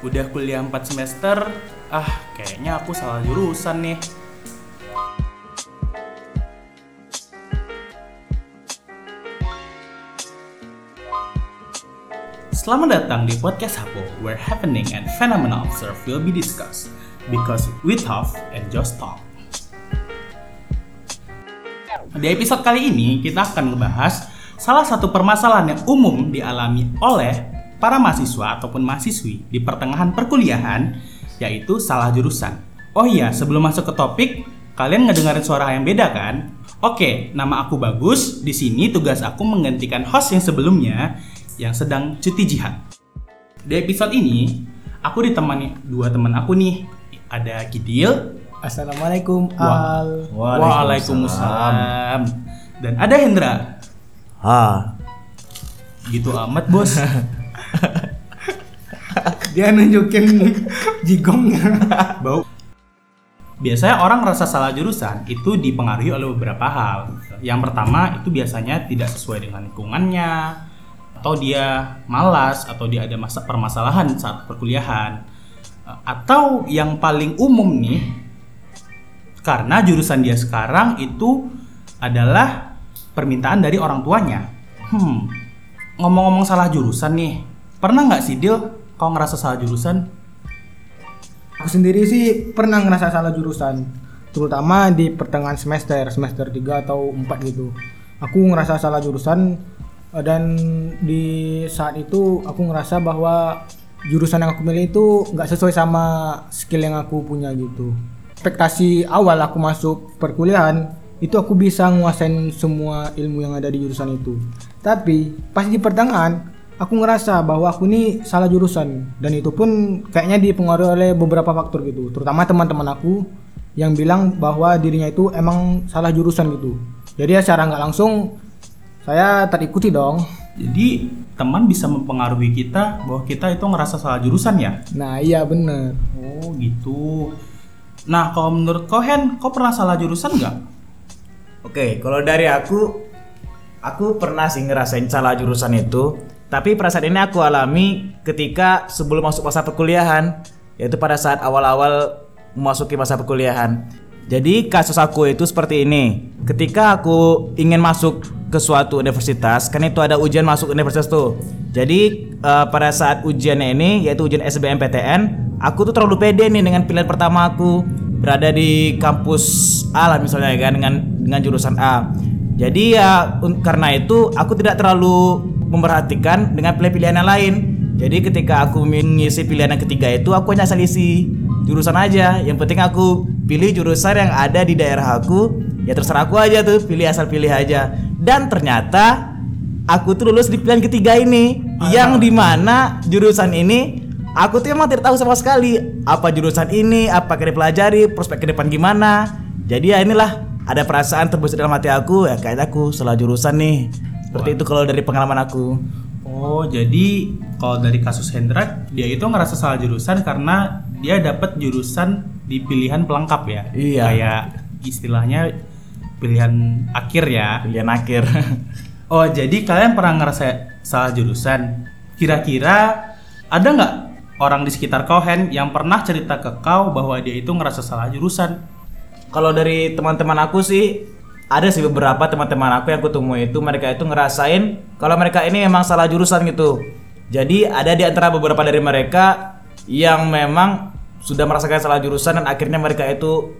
Udah kuliah 4 semester, ah kayaknya aku salah jurusan nih. Selamat datang di podcast Hapo, where happening and phenomenal observe will be discussed. Because we talk and just talk. Di episode kali ini, kita akan membahas salah satu permasalahan yang umum dialami oleh para mahasiswa ataupun mahasiswi di pertengahan perkuliahan, yaitu salah jurusan. Oh iya, sebelum masuk ke topik, kalian ngedengerin suara yang beda kan? Oke, nama aku Bagus. Di sini tugas aku menggantikan host yang sebelumnya yang sedang cuti jihad. Di episode ini, aku ditemani dua teman aku nih. Ada Kidil. Assalamualaikum Wa- Al. Waalaikumsalam. Dan ada Hendra. Ha. Gitu amat, Bos. Dia nunjukin jigongnya. Bau. Biasanya orang rasa salah jurusan itu dipengaruhi oleh beberapa hal. Yang pertama itu biasanya tidak sesuai dengan lingkungannya, atau dia malas, atau dia ada masa permasalahan saat perkuliahan, atau yang paling umum nih, karena jurusan dia sekarang itu adalah permintaan dari orang tuanya. Hmm, ngomong-ngomong salah jurusan nih, pernah nggak sih Dil kau ngerasa salah jurusan? Aku sendiri sih pernah ngerasa salah jurusan, terutama di pertengahan semester, semester 3 atau 4 gitu. Aku ngerasa salah jurusan eh, dan di saat itu aku ngerasa bahwa jurusan yang aku milih itu nggak sesuai sama skill yang aku punya gitu. Ekspektasi awal aku masuk perkuliahan itu aku bisa nguasain semua ilmu yang ada di jurusan itu. Tapi pas di pertengahan aku ngerasa bahwa aku ini salah jurusan dan itu pun kayaknya dipengaruhi oleh beberapa faktor gitu terutama teman-teman aku yang bilang bahwa dirinya itu emang salah jurusan gitu jadi ya secara nggak langsung saya terikuti dong Jadi teman bisa mempengaruhi kita bahwa kita itu ngerasa salah jurusan ya? nah iya bener Oh gitu. Nah kalau menurut kau Hen, kau pernah salah jurusan nggak? Oke, kalau dari aku aku pernah sih ngerasain salah jurusan itu, tapi perasaan ini aku alami ketika sebelum masuk masa perkuliahan, yaitu pada saat awal-awal memasuki masa perkuliahan. Jadi kasus aku itu seperti ini. Ketika aku ingin masuk ke suatu universitas, kan itu ada ujian masuk universitas tuh. Jadi eh, pada saat ujiannya ini yaitu ujian SBMPTN, aku tuh terlalu pede nih dengan pilihan pertama aku berada di kampus A lah misalnya kan dengan dengan jurusan A. Jadi ya karena itu aku tidak terlalu memperhatikan dengan pilihan-pilihan yang lain. Jadi ketika aku mengisi pilihan yang ketiga itu aku hanya asal isi jurusan aja. Yang penting aku pilih jurusan yang ada di daerah aku. Ya terserah aku aja tuh, pilih asal pilih aja. Dan ternyata aku tuh lulus di pilihan ketiga ini yang di mana jurusan ini aku tuh emang tidak tahu sama sekali apa jurusan ini apa yang dipelajari prospek ke depan gimana jadi ya inilah ada perasaan terbesit dalam hati aku ya kayaknya aku salah jurusan nih seperti itu kalau dari pengalaman aku Oh jadi kalau dari kasus Hendra dia itu ngerasa salah jurusan karena dia dapat jurusan di pilihan pelengkap ya? Iya. Kayak istilahnya pilihan akhir ya. pilihan akhir Oh jadi kalian pernah ngerasa salah jurusan? Kira-kira ada nggak orang di sekitar kau Hen yang pernah cerita ke kau bahwa dia itu ngerasa salah jurusan? Kalau dari teman-teman aku sih ada sih beberapa teman-teman aku yang ketemu itu mereka itu ngerasain kalau mereka ini emang salah jurusan gitu. Jadi ada di antara beberapa dari mereka yang memang sudah merasakan salah jurusan dan akhirnya mereka itu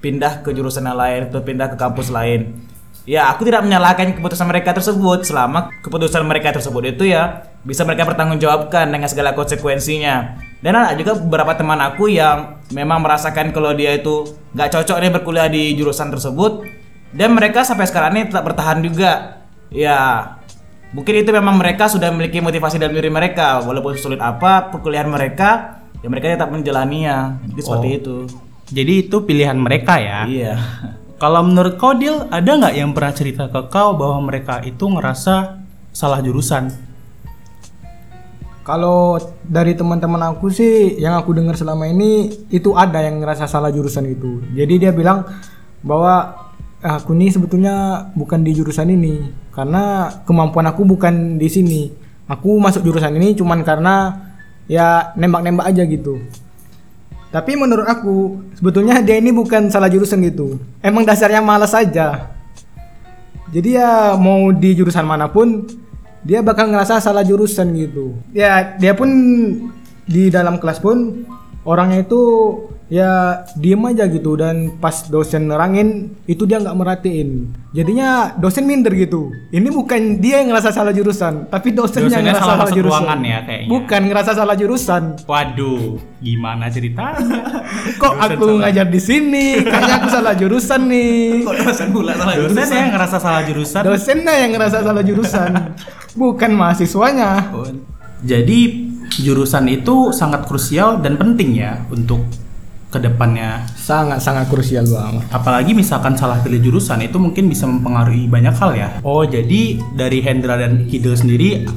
pindah ke jurusan yang lain atau pindah ke kampus lain. Ya, aku tidak menyalahkan keputusan mereka tersebut selama keputusan mereka tersebut itu ya bisa mereka pertanggungjawabkan dengan segala konsekuensinya. Dan ada juga beberapa teman aku yang memang merasakan kalau dia itu nggak cocok nih berkuliah di jurusan tersebut dan mereka sampai sekarang ini tetap bertahan juga. Ya, mungkin itu memang mereka sudah memiliki motivasi dalam diri mereka walaupun sulit apa perkuliahan mereka, ya mereka tetap menjalaninya. Jadi seperti Oh. itu. Jadi itu pilihan mereka ya. Iya. Kalau menurut kau Dil, ada nggak yang pernah cerita ke kau bahwa mereka itu ngerasa salah jurusan? kalau dari teman-teman aku sih yang aku dengar selama ini itu ada yang ngerasa salah jurusan itu jadi dia bilang bahwa "Ah, aku ini sebetulnya bukan di jurusan ini karena kemampuan aku bukan di sini aku masuk jurusan ini cuman karena ya nembak-nembak aja gitu. Tapi menurut aku sebetulnya dia ini bukan salah jurusan gitu. Emang dasarnya malas saja. Jadi ya mau di jurusan mana pun dia bakal ngerasa salah jurusan gitu. Ya dia pun di dalam kelas pun orangnya itu ya diem aja gitu dan pas dosen nerangin itu dia nggak merhatiin jadinya dosen minder gitu ini bukan dia yang ngerasa salah jurusan tapi dosennya, Dosennya ngerasa salah salah, jurusan ya kayaknya. bukan ngerasa salah jurusan Waduh, gimana ceritanya? kok Dosen aku salah. ngajar di sini kayaknya aku salah jurusan nih Kok dosen pula salah Dosen jurusan? yang ngerasa salah jurusan. dosennya yang ngerasa salah jurusan bukan mahasiswanya Jadi jurusan itu sangat krusial dan penting ya untuk ke depannya. sangat sangat krusial banget Apalagi misalkan salah pilih jurusan itu mungkin bisa mempengaruhi banyak hal ya. Oh jadi dari Hendra dan Kidul sendiri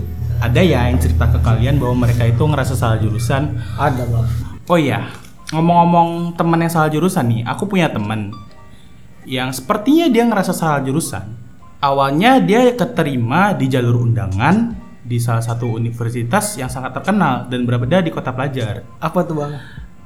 ada ya yang cerita ke kalian bahwa mereka itu ngerasa salah jurusan. ada bang Oh iya, ngomong-ngomong teman yang salah jurusan nih, aku punya teman yang sepertinya dia ngerasa salah jurusan. Awalnya dia keterima di jalur undangan di salah satu universitas yang sangat terkenal dan berada di kota pelajar. apa tuh bang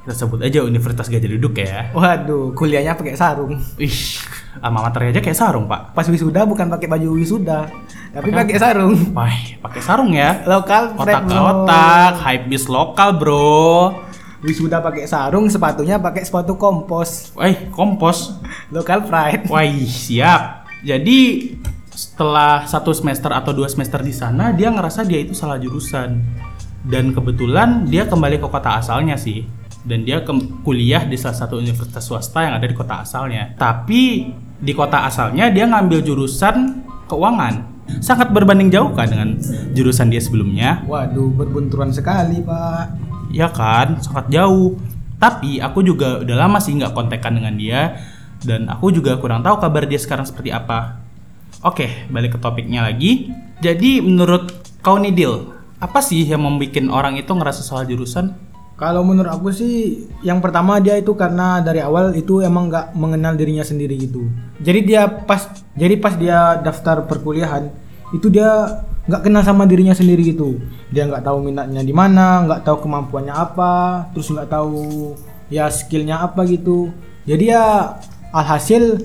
Kita sebut aja Universitas Gajah Duduk ya. waduh kuliahnya pakai sarung Ih, alma mater aja kayak sarung pak. pas wisuda bukan pakai baju wisuda tapi pakai sarung Wah, pakai sarung ya. lokal. Otak-otak, hype bis lokal bro. wisuda pakai sarung sepatunya pakai sepatu kompos Eh, kompos. lokal pride Wah, siap. Jadi setelah satu semester atau dua semester di sana, dia ngerasa dia itu salah jurusan. Dan kebetulan dia kembali ke kota asalnya sih. Dan dia ke- kuliah di salah satu universitas swasta yang ada di kota asalnya. Tapi di kota asalnya dia ngambil jurusan keuangan. Sangat berbanding jauh kan dengan jurusan dia sebelumnya. waduh berbunturan sekali pak Ya kan, sangat jauh. Tapi aku juga udah lama sih nggak kontekan dengan dia dan aku juga kurang tahu kabar dia sekarang seperti apa. Oke, balik ke topiknya lagi. Jadi menurut kau nih Dil, apa sih yang membuat orang itu ngerasa salah jurusan? Kalau menurut aku sih, yang pertama dia itu karena dari awal itu emang nggak mengenal dirinya sendiri gitu. Jadi dia pas, jadi pas dia daftar perkuliahan, itu dia nggak kenal sama dirinya sendiri gitu. Dia nggak tahu minatnya di mana, nggak tahu kemampuannya apa, terus nggak tahu ya skillnya apa gitu. Jadi ya alhasil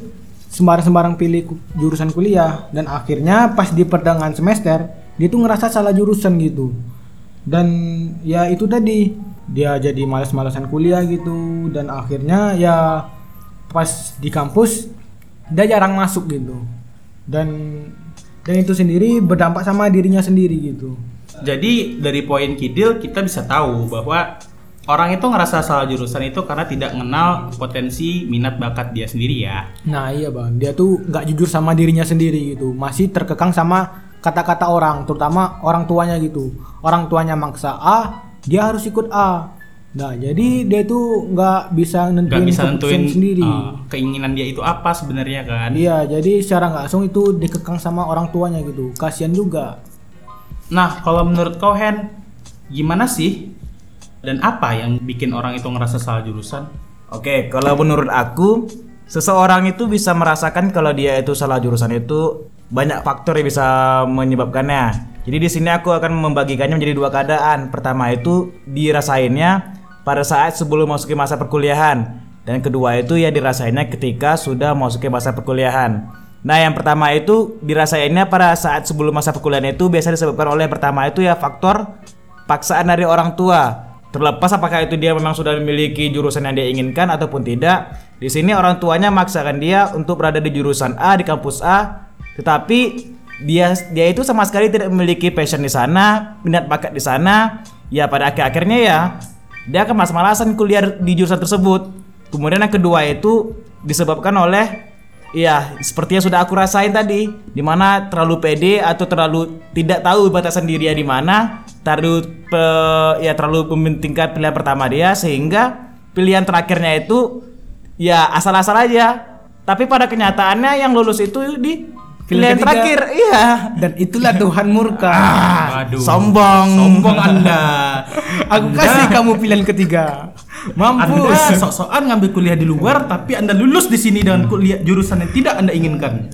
sembarang-sembarang pilih jurusan kuliah dan akhirnya pas di pertengahan semester dia tuh ngerasa salah jurusan gitu dan ya itu tadi dia jadi malas-malasan kuliah gitu. Dan akhirnya ya pas di kampus dia jarang masuk gitu. Dan dan itu sendiri berdampak sama dirinya sendiri gitu. Jadi dari poin Kidil kita bisa tahu bahwa orang itu ngerasa salah jurusan itu karena tidak mengenal potensi minat bakat dia sendiri ya. nah iya bang. Dia tuh nggak jujur sama dirinya sendiri gitu. Masih terkekang sama kata-kata orang terutama orang tuanya gitu. Orang tuanya maksa A dia harus ikut A nah jadi dia tuh nggak bisa nentuin Gak bisa nentuin sendiri uh, keinginan dia itu apa sebenarnya kan. Iya, jadi secara nggak langsung itu dikekang sama orang tuanya gitu. Kasihan juga. Nah, kalau menurut kau Hen, gimana sih? Dan apa yang bikin orang itu ngerasa salah jurusan? Oke, kalau menurut aku, seseorang itu bisa merasakan kalau dia itu salah jurusan itu banyak faktor yang bisa menyebabkannya. Jadi di sini aku akan membagikannya menjadi dua keadaan. Pertama itu dirasainnya pada saat sebelum masuki masa perkuliahan dan kedua itu ya dirasainnya ketika sudah masuki masa perkuliahan. Nah, yang pertama itu dirasainnya pada saat sebelum masa perkuliahan itu biasa disebabkan oleh pertama itu ya faktor paksaan dari orang tua. Terlepas apakah itu dia memang sudah memiliki jurusan yang dia inginkan ataupun tidak, di sini orang tuanya maksakan dia untuk berada di jurusan A di kampus A, tetapi dia dia itu sama sekali tidak memiliki passion di sana, minat bakat di sana. Ya pada akhir-akhirnya ya dia akan malas-malasan kuliah di jurusan tersebut. Kemudian yang kedua itu disebabkan oleh Iya, seperti yang sudah aku rasain tadi, di mana terlalu pede atau terlalu tidak tahu batasan dirinya di mana, terlalu pe- ya terlalu mementingkan pilihan pertama dia sehingga pilihan terakhirnya itu ya asal-asal aja. Tapi pada kenyataannya yang lulus itu di pilihan ketiga. terakhir, iya. Dan itulah Tuhan murka. Waduh. sombong. Sombong Anda. Aku kasih kamu pilihan ketiga. Anda Mampus. sok-sokan ngambil kuliah di luar tapi Anda lulus di sini dengan kuliah jurusan yang tidak Anda inginkan.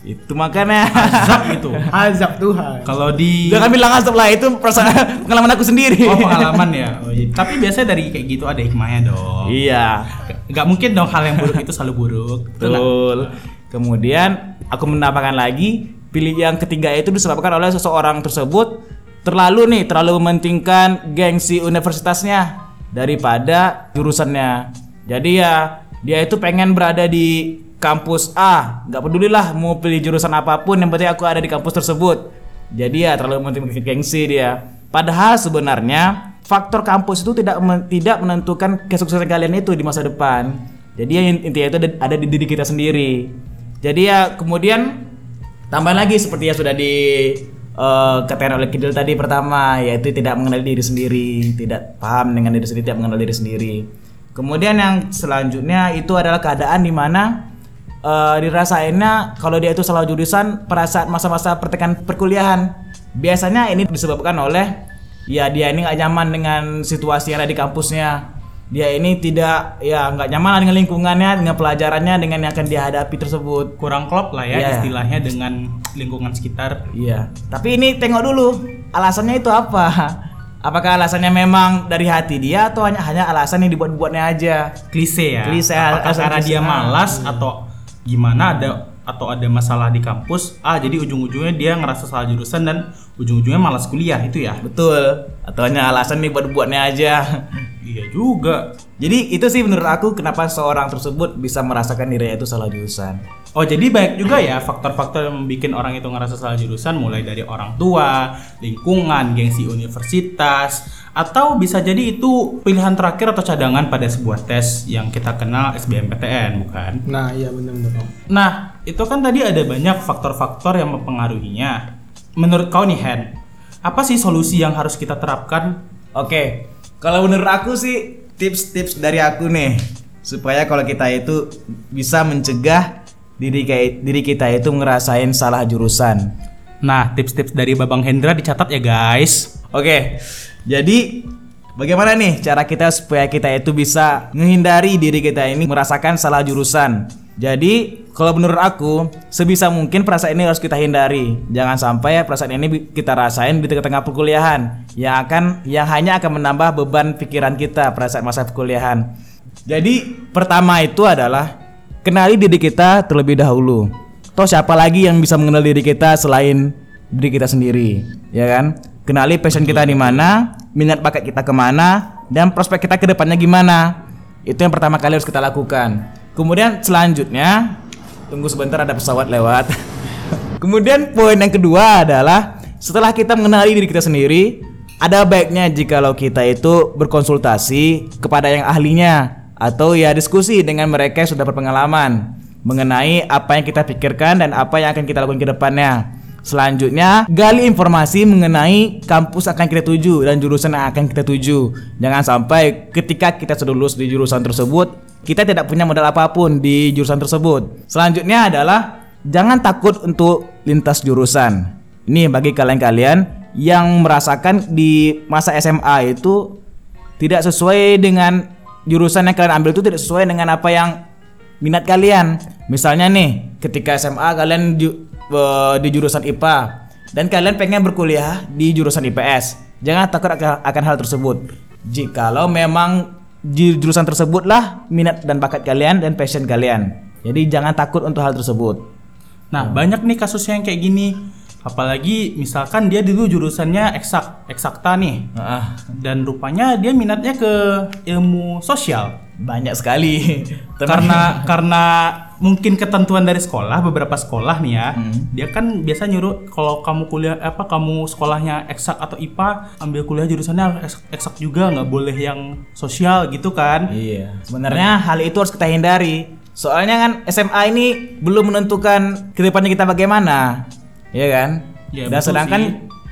Itu makanya. Azab itu. Azab Tuhan. Kalau di Jangan bilang azab lah itu perasaan pengalaman aku sendiri. Oh pengalaman ya. Oh, iya. Tapi biasanya dari kayak gitu ada hikmahnya dong. iya. Gak mungkin dong hal yang buruk itu selalu buruk. Betul nggak? Betul. Kemudian aku menambahkan lagi pilih yang ketiga itu disebabkan oleh seseorang tersebut terlalu nih terlalu mementingkan gengsi universitasnya daripada jurusannya. Jadi ya dia itu pengen berada di kampus A, nggak pedulilah mau pilih jurusan apa pun yang penting aku ada di kampus tersebut. Jadi ya terlalu mementingkan gengsi dia. Padahal sebenarnya faktor kampus itu tidak men- tidak menentukan kesuksesan kalian itu di masa depan. Jadi ya intinya itu ada- ada di diri kita sendiri. Jadi ya kemudian tambah lagi seperti yang sudah di katakan oleh Kidul tadi pertama yaitu tidak mengenali diri sendiri, tidak paham dengan diri sendiri, tidak mengenal diri sendiri. Kemudian yang selanjutnya itu adalah keadaan di mana eh, dirasainnya kalau dia itu salah jurusan pada saat masa-masa pertengahan perkuliahan. Biasanya ini disebabkan oleh ya dia ini nggak nyaman dengan situasi yang ada di kampusnya. Dia ini tidak ya nggak nyaman dengan lingkungannya, dengan pelajarannya, dengan yang akan dia hadapi tersebut. Kurang klop lah ya Iya. istilahnya dengan lingkungan sekitar. Iya. Tapi ini tengok dulu alasannya itu apa. Apakah alasannya memang dari hati dia atau hanya hanya alasan yang dibuat-buatnya aja? Klise ya. Klise, Apakah karena klise. dia malas atau gimana ada atau ada masalah di kampus? Ah jadi ujung-ujungnya dia ngerasa salah jurusan dan ujung-ujungnya malas kuliah itu ya. Betul. Atau hanya alasan nih buat-buatnya aja. Iya juga. Jadi itu sih menurut aku kenapa seorang tersebut bisa merasakan dirinya itu salah jurusan. Oh jadi banyak juga ya faktor-faktor yang membuat orang itu ngerasa salah jurusan mulai dari orang tua, lingkungan, gengsi universitas, atau bisa jadi itu pilihan terakhir atau cadangan pada sebuah tes yang kita kenal SBMPTN bukan? Nah, iya benar-benar. Nah itu kan tadi ada banyak faktor-faktor yang mempengaruhinya. Menurut kau nih Hen, apa sih solusi yang harus kita terapkan? Oke. Kalau menurut aku sih tips-tips dari aku nih supaya kalau kita itu bisa mencegah diri diri kita itu ngerasain salah jurusan. Nah tips-tips dari Babang Hendra dicatat ya guys. Oke, jadi bagaimana nih cara kita supaya kita itu bisa menghindari diri kita ini merasakan salah jurusan? Jadi kalau menurut aku sebisa mungkin perasaan ini harus kita hindari. Jangan sampai perasaan ini kita rasain di tengah-tengah perkuliahan yang akan yang hanya akan menambah beban pikiran kita perasaan masa perkuliahan. Jadi pertama itu adalah kenali diri kita terlebih dahulu. Toh siapa lagi yang bisa mengenal diri kita selain diri kita sendiri, ya kan? Kenali passion kita di mana, minat bakat kita ke mana, dan prospek kita ke depannya gimana. Itu yang pertama kali harus kita lakukan. Kemudian selanjutnya, tunggu sebentar ada pesawat lewat. Kemudian poin yang kedua adalah setelah kita mengenali diri kita sendiri, ada baiknya jikalau kita itu berkonsultasi kepada yang ahlinya atau ya diskusi dengan mereka yang sudah berpengalaman mengenai apa yang kita pikirkan dan apa yang akan kita lakukan ke depannya. Selanjutnya, gali informasi mengenai kampus akan kita tuju dan jurusan yang akan kita tuju. Jangan sampai ketika kita sudah lulus di jurusan tersebut, kita tidak punya modal apa pun di jurusan tersebut. Selanjutnya adalah jangan takut untuk lintas jurusan. Ini bagi kalian-kalian yang merasakan di masa SMA itu tidak sesuai dengan jurusan yang kalian ambil itu tidak sesuai dengan apa yang minat kalian. Misalnya nih, ketika SMA kalian ju- eh, di jurusan IPA dan kalian pengen berkuliah di jurusan IPS. Jangan takut akan hal tersebut. Jikalau memang di jurusan tersebutlah minat dan bakat kalian dan passion kalian. Jadi jangan takut untuk hal tersebut. Nah, banyak nih kasusnya yang kayak gini. Apalagi misalkan dia dulu jurusannya eksak, eksakta nih. Ah, Dan rupanya dia minatnya ke ilmu sosial. Banyak sekali. karena karena mungkin ketentuan dari sekolah beberapa sekolah nih ya Hmm. dia kan biasa nyuruh kalau kamu kuliah apa kamu sekolahnya eksak atau IPA ambil kuliah jurusannya harus eksak, juga nggak boleh yang sosial gitu kan Iya. Sebenarnya hal itu harus kita hindari. Soalnya kan SMA ini belum menentukan ke depannya kita bagaimana, ya kan? Ya, Dan sedangkan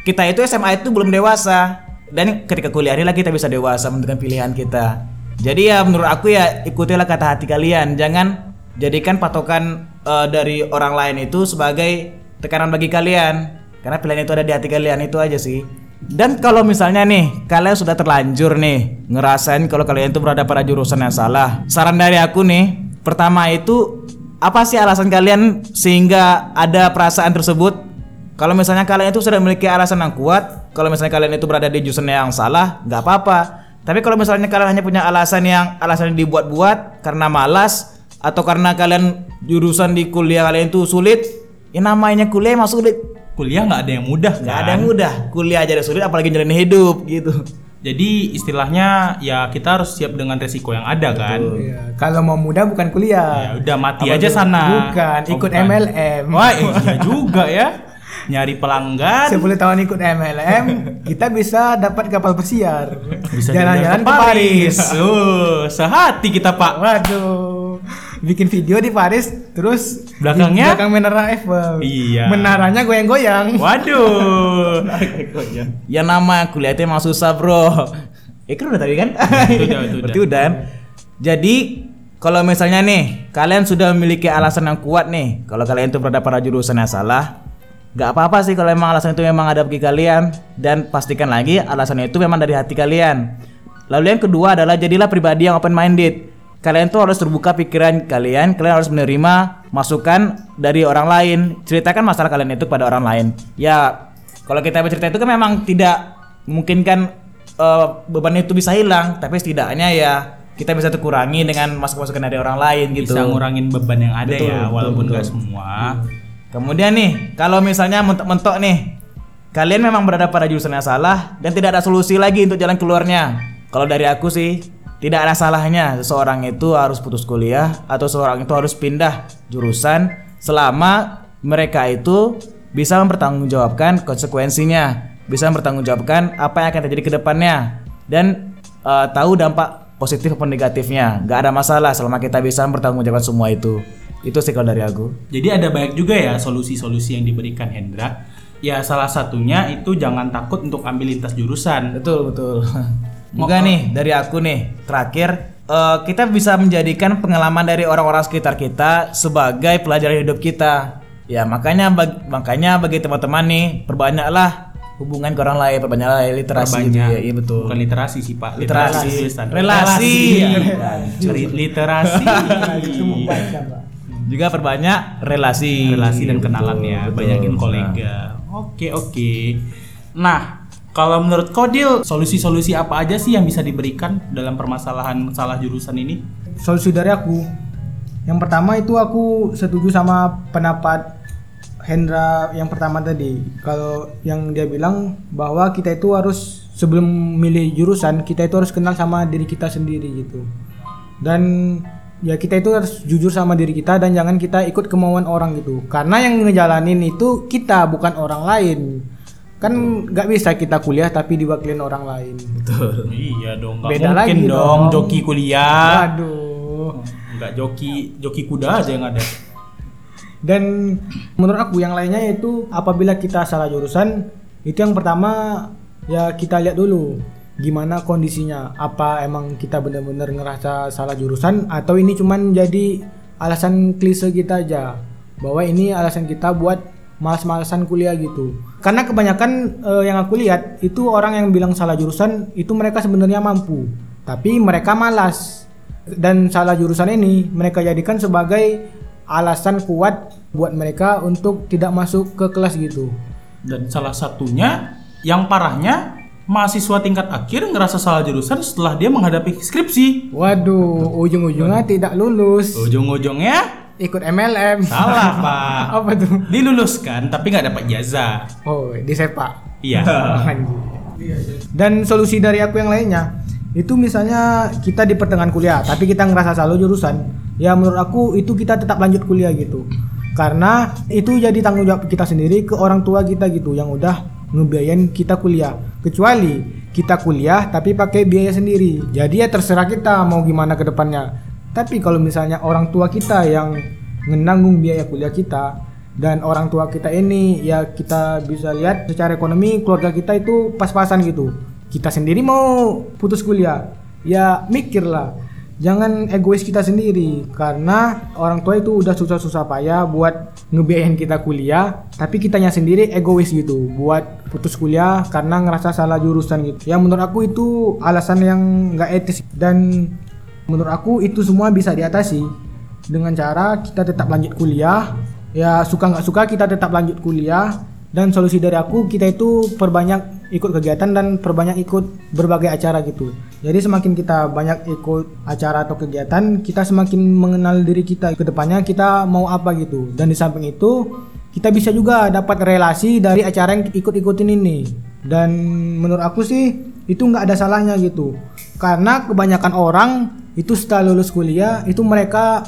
kita itu SMA itu belum dewasa. Dan ketika kuliah ini lah kita bisa dewasa menentukan pilihan kita. Jadi ya menurut aku ya ikutilah kata hati kalian. Jangan jadikan patokan eh, dari orang lain itu sebagai tekanan bagi kalian. Karena pilihan itu ada di hati kalian itu aja sih. Dan kalau misalnya nih kalian sudah terlanjur nih ngerasain kalau kalian itu berada pada jurusan yang salah, saran dari aku nih, pertama itu apa sih alasan kalian sehingga ada perasaan tersebut? Kalau misalnya kalian itu sudah memiliki alasan yang kuat, kalau misalnya kalian itu berada di jurusan yang salah, nggak apa-apa. Tapi kalau misalnya kalian hanya punya alasan yang alasan yang dibuat-buat karena malas atau karena kalian jurusan di kuliah kalian itu sulit, ya namanya kuliah emang sulit. Kuliah nggak ada yang mudah Nggak kan? ada yang mudah. Kuliah aja udah sulit apalagi jalanin hidup gitu. Jadi istilahnya ya kita harus siap dengan resiko yang ada kan. Iya, kalau mau muda bukan Ya kuliah. udah mati Apa aja sana. Bukan, Oh, ikut bukan. MLM. Wah iya juga ya. Nyari pelanggan. 10 tahun ikut MLM, kita bisa dapat kapal pesiar. Bisa Jalan-jalan ke ke Paris. Uh, sehati kita pak. Waduh. Bikin video di Paris, terus Belakangnya? di belakang menara Eiffel. Iya. Menaranya goyang-goyang. Waduh. Ya nama kuliah itu emang susah bro. Eh kan udah tadi kan? Itu udah, itu Berarti udah. udah. kan? Jadi kalau misalnya nih kalian sudah memiliki alasan yang kuat nih, kalau kalian itu berada pada jurusan yang salah, nggak apa-apa sih kalau emang alasan itu memang ada bagi kalian dan pastikan lagi alasan itu memang dari hati kalian. Lalu yang kedua adalah jadilah pribadi yang open minded. Kalian tuh harus terbuka pikiran kalian, kalian harus menerima masukan dari orang lain. Ceritakan masalah kalian itu kepada orang lain. Ya, kalau kita bercerita itu kan memang tidak memungkinkan eh, beban itu bisa hilang, tapi setidaknya ya kita bisa terkurangi dengan masukan-masukan dari orang lain gitu. Bisa ngurangin beban yang ada Betul, ya, betul, walaupun betul. nggak semua. Kemudian nih, kalau misalnya mentok-mentok nih, kalian memang berada pada jurusan yang salah dan tidak ada solusi lagi untuk jalan keluarnya. Kalau dari aku sih, tidak ada salahnya seseorang itu harus putus kuliah atau seseorang itu harus pindah jurusan selama mereka itu bisa mempertanggungjawabkan konsekuensinya, bisa mempertanggungjawabkan apa yang akan terjadi ke depannya dan eh, tahu dampak positif maupun negatifnya. Gak ada masalah selama kita bisa mempertanggungjawabkan semua itu. Itu sih kalau dari aku. Jadi ada banyak juga ya solusi-solusi yang diberikan Hendra. Ya salah satunya itu jangan takut untuk ambil lintas jurusan. Betul betul. Juga nih dari aku nih terakhir eh, kita bisa menjadikan pengalaman dari orang-orang sekitar kita sebagai pelajaran hidup kita. Ya makanya bag- makanya bagi teman-teman nih perbanyaklah hubungan ke orang lain, perbanyaklah literasi gitu Perbanyak. ya. Iya betul. Bukan literasi sih pak. Literasi. tulisan. Relasi. Relasi. literasi. Juga perbanyak relasi. relasi dan kenalan ya, Betul, banyakin kolega. Oke oke. Nah, kalau menurut Kodil, solusi-solusi apa aja sih yang bisa diberikan dalam permasalahan salah jurusan ini? Solusi dari aku. Yang pertama itu aku setuju sama pendapat Hendra yang pertama tadi. Kalau yang dia bilang bahwa kita itu harus sebelum milih jurusan kita itu harus kenal sama diri kita sendiri gitu. Dan ya kita itu harus jujur sama diri kita dan jangan kita ikut kemauan orang gitu. Karena yang ngejalanin itu kita bukan orang lain. Kan nggak bisa kita kuliah tapi diwakilin orang lain. Betul. Iya dong, nggak Beda mungkin lagi dong dong. joki kuliah. Waduh. Nggak joki joki kuda aja yang ada. Dan menurut aku yang lainnya itu apabila kita salah jurusan itu yang pertama ya kita lihat dulu gimana kondisinya. Apa emang kita benar-benar ngerasa salah jurusan atau ini cuman jadi alasan klise kita aja bahwa ini alasan kita buat malas-malasan kuliah gitu. Karena kebanyakan eh, yang aku lihat itu orang yang bilang salah jurusan itu mereka sebenarnya mampu, tapi mereka malas. Dan salah jurusan ini mereka jadikan sebagai alasan kuat buat mereka untuk tidak masuk ke kelas gitu. Dan salah satunya yang parahnya mahasiswa tingkat akhir ngerasa salah jurusan setelah dia menghadapi skripsi. Waduh, ujung-ujungnya tidak lulus. Ujung-ujungnya Ikut MLM. salah pak. Apa tuh? Diluluskan tapi nggak dapat ijazah. Oh, di sepak. Iya. Dan solusi dari aku yang lainnya itu misalnya kita di pertengahan kuliah tapi kita ngerasa salah jurusan ya menurut aku itu kita tetap lanjut kuliah gitu karena itu jadi tanggung jawab kita sendiri ke orang tua kita gitu yang udah ngebiayain kita kuliah kecuali kita kuliah tapi pakai biaya sendiri. Jadi ya terserah kita mau gimana ke depannya. Tapi kalau misalnya orang tua kita yang menanggung biaya kuliah kita dan orang tua kita ini ya kita bisa lihat secara ekonomi keluarga kita itu pas-pasan gitu. Kita sendiri mau putus kuliah. Ya mikirlah jangan egois kita sendiri karena orang tua itu udah susah-susah payah buat ngebiayain kita kuliah tapi kitanya sendiri egois gitu buat putus kuliah karena ngerasa salah jurusan gitu ya menurut aku itu alasan yang nggak etis dan menurut aku itu semua bisa diatasi dengan cara kita tetap lanjut kuliah. Ya suka nggak suka kita tetap lanjut kuliah. Dan solusi dari aku kita itu perbanyak ikut kegiatan dan perbanyak ikut berbagai acara gitu. Jadi semakin kita banyak ikut acara atau kegiatan, kita semakin mengenal diri kita. Ke depannya kita mau apa gitu. Dan di samping itu kita bisa juga dapat relasi dari acara yang ikut-ikutin ini. Dan menurut aku sih itu nggak ada salahnya gitu. Karena kebanyakan orang itu setelah lulus kuliah itu mereka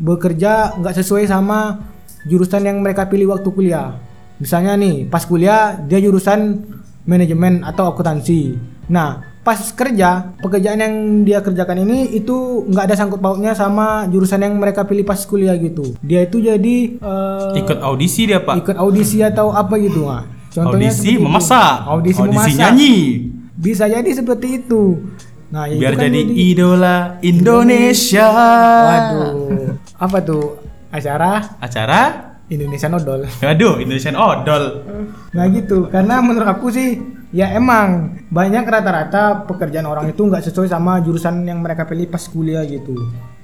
bekerja nggak sesuai sama jurusan yang mereka pilih waktu kuliah. Misalnya nih, pas kuliah dia jurusan manajemen atau akuntansi. Nah, pas kerja, pekerjaan yang dia kerjakan ini itu nggak ada sangkut pautnya sama jurusan yang mereka pilih pas kuliah gitu. Dia itu jadi eh, Ikut audisi dia pak. ikut audisi atau apa gitu. Nah, contohnya audisi itu. memasak. Audisi, memasak. nyanyi. Bisa jadi seperti itu. Nah, ya itu Biar kan jadi idola Indonesia. Waduh. Apa tuh? Acara Acara? Indonesia Odol. Aduh, Indonesian Odol. Nah gitu, karena menurut aku sih ya emang banyak rata-rata pekerjaan orang itu nggak sesuai sama jurusan yang mereka pilih pas kuliah gitu.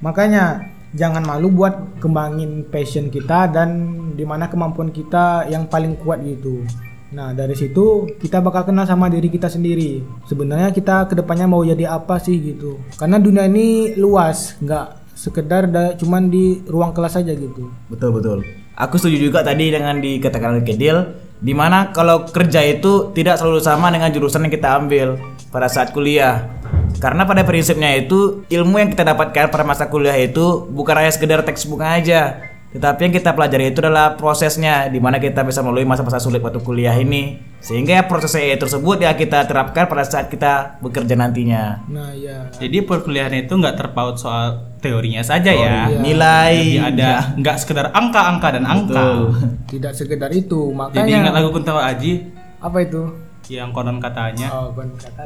Makanya jangan malu buat kembangin passion kita dan di mana kemampuan kita yang paling kuat gitu. Nah dari situ kita bakal kenal sama diri kita sendiri. Sebenarnya kita ke depannya mau jadi apa sih gitu. Karena dunia ini luas, nggak sekedar da- cuman di ruang kelas aja gitu. Betul betul. Aku setuju juga tadi dengan dikatakan oleh Kedil, di mana kalau kerja itu tidak selalu sama dengan jurusan yang kita ambil pada saat kuliah. Karena pada prinsipnya itu ilmu yang kita dapatkan pada masa kuliah itu bukan hanya sekedar textbook aja, tetapi yang kita pelajari itu adalah prosesnya, di mana kita bisa melalui masa-masa sulit waktu kuliah ini, sehingga proses EE tersebut ya kita terapkan pada saat kita bekerja nantinya. Nah ya. Jadi perkuliahan itu nggak terpaut soal teorinya saja ya. iya. Nilai Jadi ada nggak sekedar angka-angka dan angka. Betul. Tidak sekedar itu, Jadi makanya ingat lagu Kuntawa Aji apa itu? Yang konon katanya Oh, bukan kata.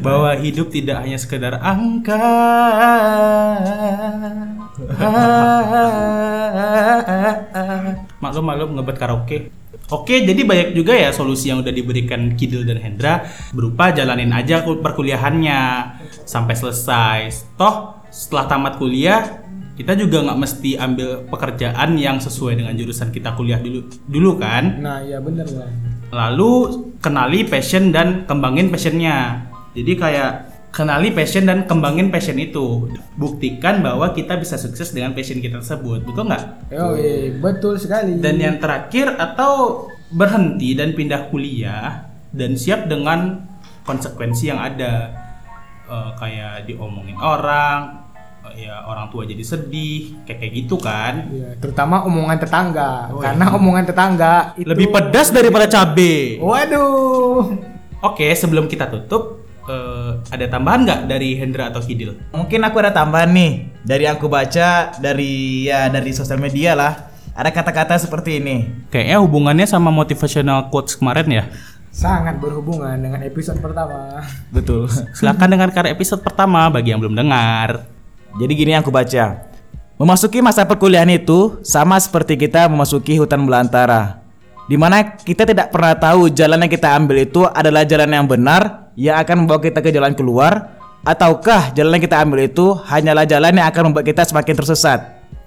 bahwa hidup tidak hanya sekedar angka. maklum maklum ngebet karaoke. Oke, jadi banyak juga ya solusi yang udah diberikan Kidil dan Hendra berupa jalanin aja kul- perkuliahannya sampai selesai. Toh setelah tamat kuliah kita juga nggak mesti ambil pekerjaan yang sesuai dengan jurusan kita kuliah dulu dulu kan. Nah, iya bener lah. Lalu kenali passion dan kembangin passionnya. Jadi kayak kenali passion dan kembangin passion itu. Buktikan bahwa kita bisa sukses dengan passion kita tersebut. Betul nggak? Oh, iya, betul sekali. Dan yang terakhir atau berhenti dan pindah kuliah dan siap dengan konsekuensi yang ada Eh, kayak diomongin orang, ya orang tua jadi sedih, kayak kayak gitu kan. Iya, terutama omongan tetangga. Karena omongan tetangga itu Lebih pedas daripada cabe. Waduh. Oke, sebelum kita tutup, eh, ada tambahan nggak dari Hendra atau Kidil? Mungkin aku ada tambahan nih dari yang aku baca dari ya dari sosial media lah. Ada kata-kata seperti ini. Kayaknya hubungannya sama motivational quotes kemarin ya. Sangat berhubungan dengan episode pertama. Betul. Silahkan dengarkan episode pertama bagi yang belum dengar. Jadi gini yang aku baca. Memasuki masa perkuliahan itu sama seperti kita memasuki hutan belantara. Di mana kita tidak pernah tahu jalan yang kita ambil itu adalah jalan yang benar yang akan membawa kita ke jalan keluar ataukah jalan yang kita ambil itu hanyalah jalan yang akan membuat kita semakin tersesat.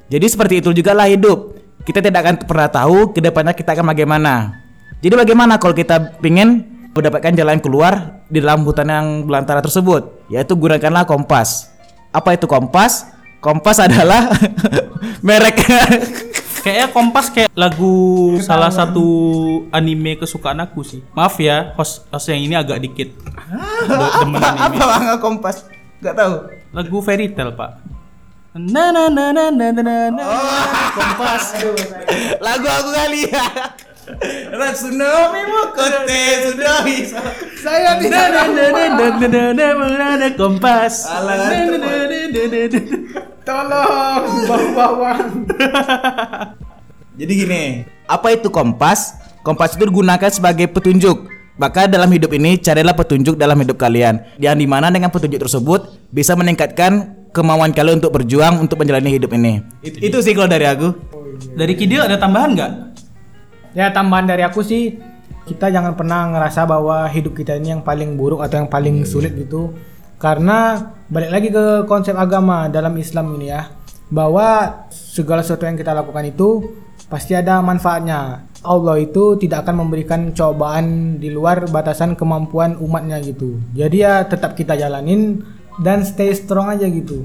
Jadi seperti itu juga lah hidup. Kita tidak akan pernah tahu ke depannya kita akan bagaimana. Jadi bagaimana kalau kita ingin mendapatkan jalan keluar di dalam hutan yang belantara tersebut? Yaitu gunakanlah kompas. Apa itu kompas? Kompas adalah merek Kayaknya Kompas kayak lagu salah satu anime kesukaan aku sih. Maaf ya, host, host yang ini agak dikit. De- demen anime. bangga kompas? Gak tahu. Lagu fairy tale, Pak. Na na na na na na na na. Kompas. Lagu aku kali ya. Tsunami tsunami. Saya tidak ada kompas. Tolong bawang. Jadi gini, apa itu kompas? Kompas itu digunakan sebagai petunjuk. Maka dalam hidup ini carilah petunjuk dalam hidup kalian Yang di mana dengan petunjuk tersebut bisa meningkatkan kemauan kalian untuk berjuang untuk menjalani hidup ini Itu sih kalau dari aku Dari Kidil ada tambahan nggak? Ya tambahan dari aku sih kita jangan pernah ngerasa bahwa hidup kita ini yang paling buruk atau yang paling sulit gitu. Karena balik lagi ke konsep agama dalam Islam ini ya. bahwa segala sesuatu yang kita lakukan itu pasti ada manfaatnya. Allah itu tidak akan memberikan cobaan di luar batasan kemampuan umatnya gitu. Jadi ya tetap kita jalanin dan stay strong aja gitu.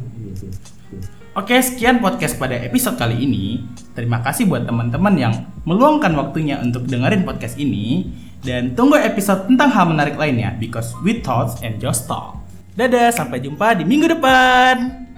Oke, sekian podcast pada episode kali ini. Terima kasih buat teman-teman yang meluangkan waktunya untuk dengerin podcast ini. Dan tunggu episode tentang hal menarik lainnya, because we thoughts and just talk. Dadah, sampai jumpa di minggu depan.